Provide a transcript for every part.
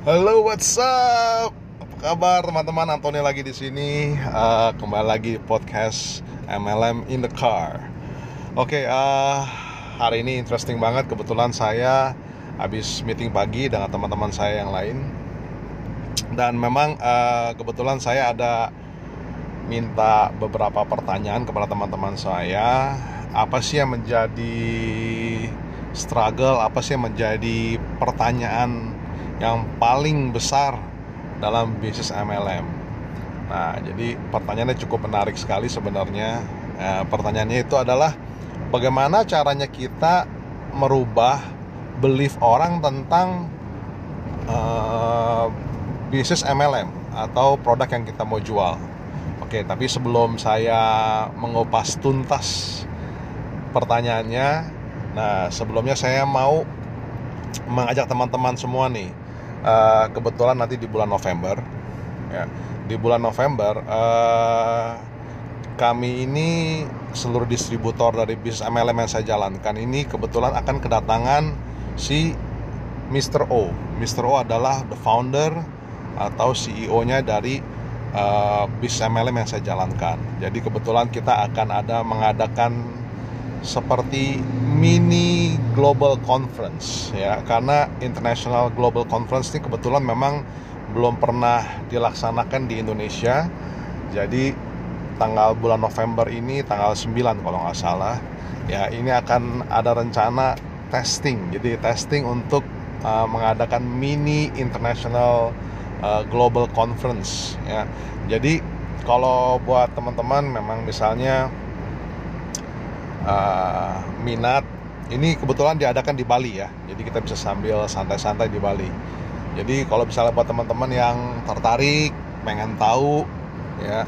Halo, what's up? Apa kabar teman-teman? Antoni lagi di sini. Uh, kembali lagi podcast MLM in the car. Oke, uh, hari ini interesting banget. Kebetulan saya habis meeting pagi dengan teman-teman saya yang lain. Dan memang uh, kebetulan saya ada minta beberapa pertanyaan kepada teman-teman saya. Apa sih yang menjadi struggle? Apa sih yang menjadi pertanyaan? Yang paling besar dalam bisnis MLM. Nah, jadi pertanyaannya cukup menarik sekali sebenarnya. Eh, pertanyaannya itu adalah bagaimana caranya kita merubah belief orang tentang uh, bisnis MLM atau produk yang kita mau jual. Oke, tapi sebelum saya mengupas tuntas pertanyaannya, nah sebelumnya saya mau mengajak teman-teman semua nih uh, kebetulan nanti di bulan November ya di bulan November uh, kami ini seluruh distributor dari bisnis MLM yang saya jalankan ini kebetulan akan kedatangan si Mr. O. Mr. O adalah the founder atau CEO-nya dari uh, bisnis MLM yang saya jalankan. Jadi kebetulan kita akan ada mengadakan seperti mini global conference ya. Karena international global conference ini kebetulan memang belum pernah dilaksanakan di Indonesia. Jadi tanggal bulan November ini tanggal 9 kalau nggak salah ya ini akan ada rencana testing. Jadi testing untuk uh, mengadakan mini international uh, global conference ya. Jadi kalau buat teman-teman memang misalnya uh, minat ini kebetulan diadakan di Bali ya jadi kita bisa sambil santai-santai di Bali jadi kalau misalnya buat teman-teman yang tertarik pengen tahu ya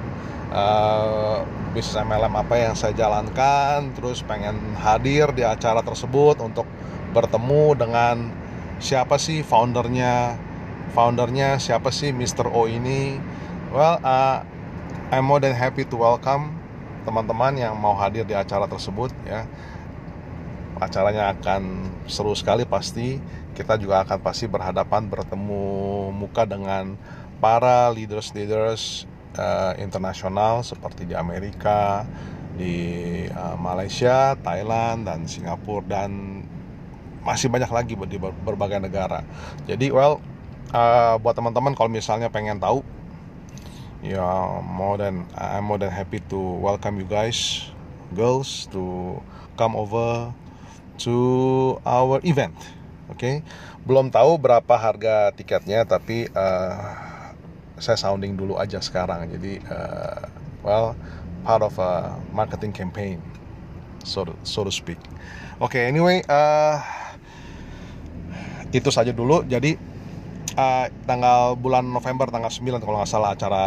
uh, bisnis MLM apa yang saya jalankan terus pengen hadir di acara tersebut untuk bertemu dengan siapa sih foundernya foundernya siapa sih Mr. O ini well uh, I'm more than happy to welcome teman-teman yang mau hadir di acara tersebut ya acaranya akan seru sekali pasti kita juga akan pasti berhadapan bertemu muka dengan para leaders-leaders uh, internasional seperti di Amerika, di uh, Malaysia, Thailand dan Singapura dan masih banyak lagi di berbagai negara. Jadi well uh, buat teman-teman kalau misalnya pengen tahu yeah more than I'm more than happy to welcome you guys girls to come over to our event. Oke okay? belum tahu berapa harga tiketnya tapi uh, saya sounding dulu aja sekarang. Jadi uh, well part of a marketing campaign so so to speak. Oke okay, anyway uh, itu saja dulu. Jadi uh, tanggal bulan November tanggal 9 kalau nggak salah acara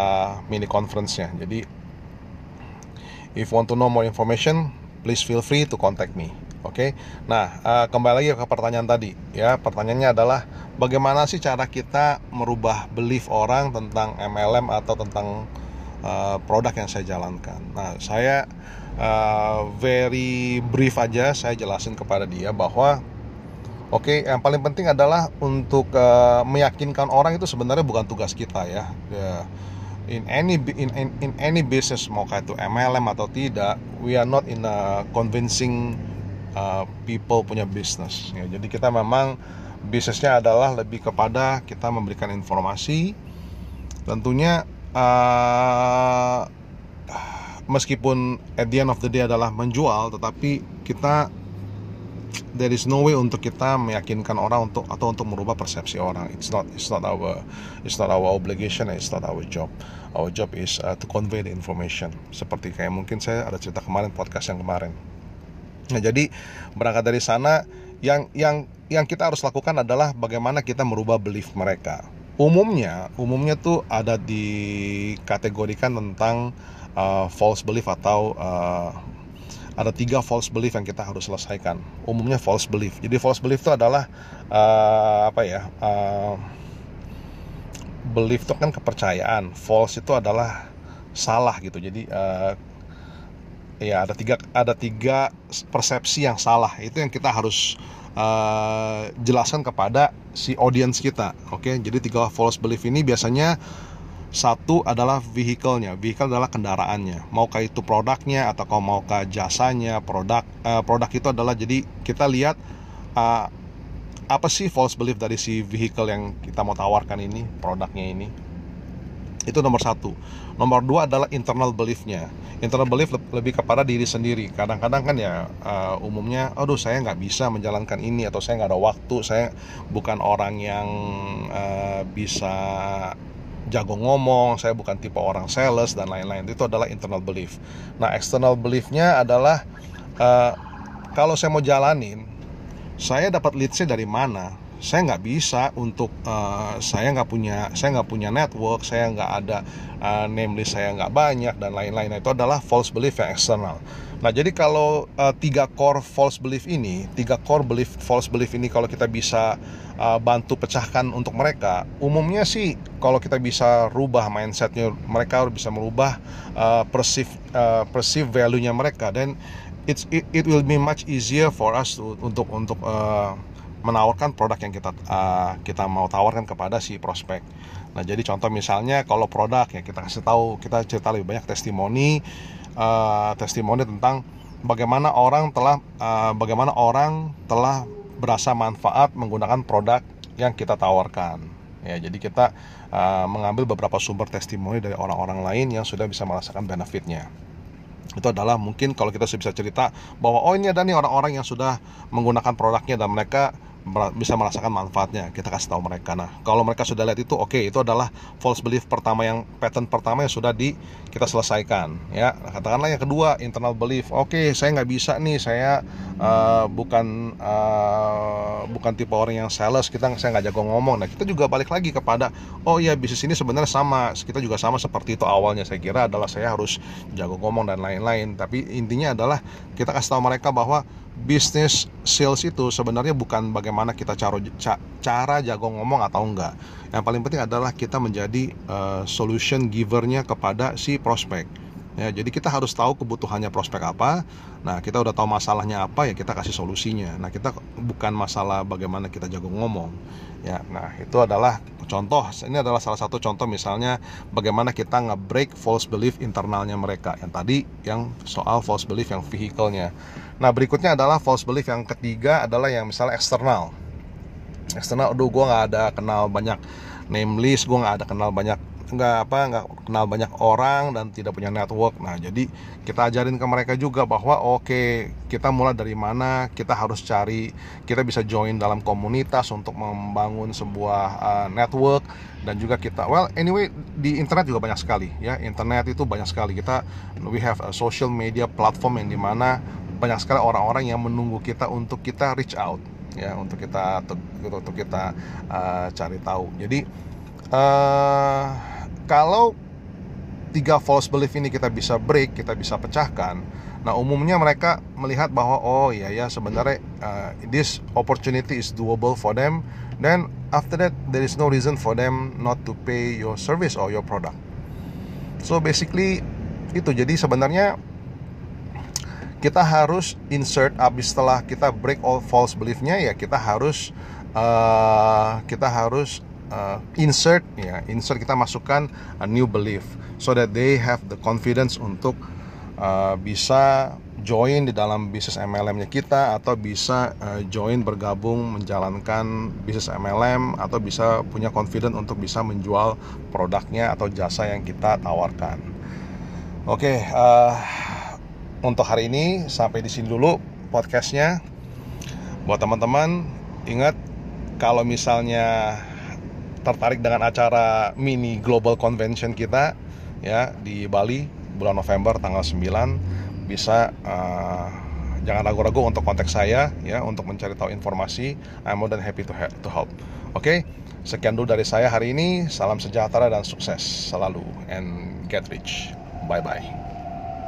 mini conference-nya. Jadi if want to know more information, please feel free to contact me. Oke. Okay? Nah, uh, kembali lagi ke pertanyaan tadi ya. Pertanyaannya adalah bagaimana sih cara kita merubah belief orang tentang MLM atau tentang uh, produk yang saya jalankan. Nah, saya uh, very brief aja saya jelasin kepada dia bahwa Oke, yang paling penting adalah untuk uh, meyakinkan orang itu sebenarnya bukan tugas kita ya. ya in any in, in, in any business mau kayak itu MLM atau tidak, we are not in a convincing uh, people punya bisnis. Ya, jadi kita memang bisnisnya adalah lebih kepada kita memberikan informasi. Tentunya uh, meskipun at the end of the day adalah menjual, tetapi kita there is no way untuk kita meyakinkan orang untuk atau untuk merubah persepsi orang. It's not it's not our it's not our obligation it's not our job. Our job is uh, to convey the information. Seperti kayak mungkin saya ada cerita kemarin podcast yang kemarin. Nah jadi berangkat dari sana yang yang yang kita harus lakukan adalah bagaimana kita merubah belief mereka. Umumnya umumnya tuh ada dikategorikan tentang uh, false belief atau uh, ada tiga false belief yang kita harus selesaikan. Umumnya false belief. Jadi false belief itu adalah uh, apa ya? Uh, belief itu kan kepercayaan. False itu adalah salah gitu. Jadi uh, ya ada tiga ada tiga persepsi yang salah. Itu yang kita harus uh, jelaskan kepada si audience kita oke okay? jadi tiga false belief ini biasanya satu adalah vehicle-nya, vehicle adalah kendaraannya. Maukah itu produknya atau kau maukah jasanya, produk uh, produk itu adalah jadi kita lihat uh, apa sih false belief dari si vehicle yang kita mau tawarkan ini, produknya ini. Itu nomor satu. Nomor dua adalah internal beliefnya. Internal belief lebih kepada diri sendiri. Kadang-kadang kan ya uh, umumnya, aduh saya nggak bisa menjalankan ini atau saya nggak ada waktu, saya bukan orang yang uh, bisa jago ngomong, saya bukan tipe orang sales dan lain-lain. Itu adalah internal belief. Nah, external beliefnya adalah uh, kalau saya mau jalanin, saya dapat leadsnya dari mana? Saya nggak bisa untuk uh, saya nggak punya saya nggak punya network, saya nggak ada uh, name list saya nggak banyak dan lain-lain. Itu adalah false belief yang eksternal. Nah, jadi kalau uh, tiga core false belief ini, tiga core belief false belief ini kalau kita bisa uh, bantu pecahkan untuk mereka umumnya sih kalau kita bisa rubah mindsetnya mereka bisa merubah uh, perceive uh, perceive value-nya mereka dan it's it, it will be much easier for us to, untuk untuk uh, menawarkan produk yang kita uh, kita mau tawarkan kepada si prospek. Nah, jadi contoh misalnya kalau produk ya kita kasih tahu kita cerita lebih banyak testimoni uh, testimoni tentang bagaimana orang telah uh, bagaimana orang telah berasa manfaat menggunakan produk yang kita tawarkan. Ya, jadi kita uh, mengambil beberapa sumber testimoni dari orang-orang lain yang sudah bisa merasakan benefitnya. Itu adalah mungkin kalau kita bisa cerita bahwa oh ini ada nih orang-orang yang sudah menggunakan produknya dan mereka bisa merasakan manfaatnya kita kasih tahu mereka. Nah kalau mereka sudah lihat itu oke okay, itu adalah false belief pertama yang pattern pertama yang sudah di kita selesaikan ya. Katakanlah yang kedua internal belief. Oke okay, saya nggak bisa nih saya uh, bukan uh, bukan tipe orang yang sales kita saya nggak jago ngomong. Nah kita juga balik lagi kepada oh iya bisnis ini sebenarnya sama kita juga sama seperti itu awalnya. Saya kira adalah saya harus jago ngomong dan lain-lain tapi intinya adalah kita kasih tahu mereka bahwa bisnis sales itu sebenarnya bukan bagaimana kita cara cara jago ngomong atau enggak. Yang paling penting adalah kita menjadi uh, solution givernya kepada si prospek. Ya, jadi kita harus tahu kebutuhannya prospek apa. Nah, kita udah tahu masalahnya apa ya kita kasih solusinya. Nah, kita bukan masalah bagaimana kita jago ngomong. Ya, nah itu adalah contoh. Ini adalah salah satu contoh misalnya bagaimana kita nge-break false belief internalnya mereka. Yang tadi yang soal false belief yang vehicle-nya. Nah, berikutnya adalah false belief yang ketiga adalah yang misalnya eksternal. Eksternal, aduh gue nggak ada kenal banyak name list, gue nggak ada kenal banyak nggak apa nggak kenal banyak orang dan tidak punya network. Nah jadi kita ajarin ke mereka juga bahwa oke okay, kita mulai dari mana kita harus cari kita bisa join dalam komunitas untuk membangun sebuah uh, network dan juga kita well anyway di internet juga banyak sekali ya. Internet itu banyak sekali. Kita we have a social media platform yang di mana banyak sekali orang-orang yang menunggu kita untuk kita reach out ya untuk kita untuk, kita uh, cari tahu. Jadi uh, kalau tiga false belief ini kita bisa break, kita bisa pecahkan. Nah, umumnya mereka melihat bahwa oh iya ya sebenarnya uh, this opportunity is doable for them. Then after that there is no reason for them not to pay your service or your product. So basically itu jadi sebenarnya kita harus insert abis setelah kita break all false beliefnya ya kita harus uh, kita harus uh, insert ya insert kita masukkan a new belief so that they have the confidence untuk uh, bisa join di dalam bisnis MLM-nya kita atau bisa uh, join bergabung menjalankan bisnis MLM atau bisa punya confidence untuk bisa menjual produknya atau jasa yang kita tawarkan. Oke, okay, uh, untuk hari ini sampai di sini dulu podcastnya. Buat teman-teman ingat kalau misalnya tertarik dengan acara mini global convention kita ya di Bali bulan November tanggal 9 bisa uh, jangan ragu-ragu untuk kontak saya ya untuk mencari tahu informasi. I'm more than happy to, help, to help. Oke okay? sekian dulu dari saya hari ini. Salam sejahtera dan sukses selalu. And get rich. Bye bye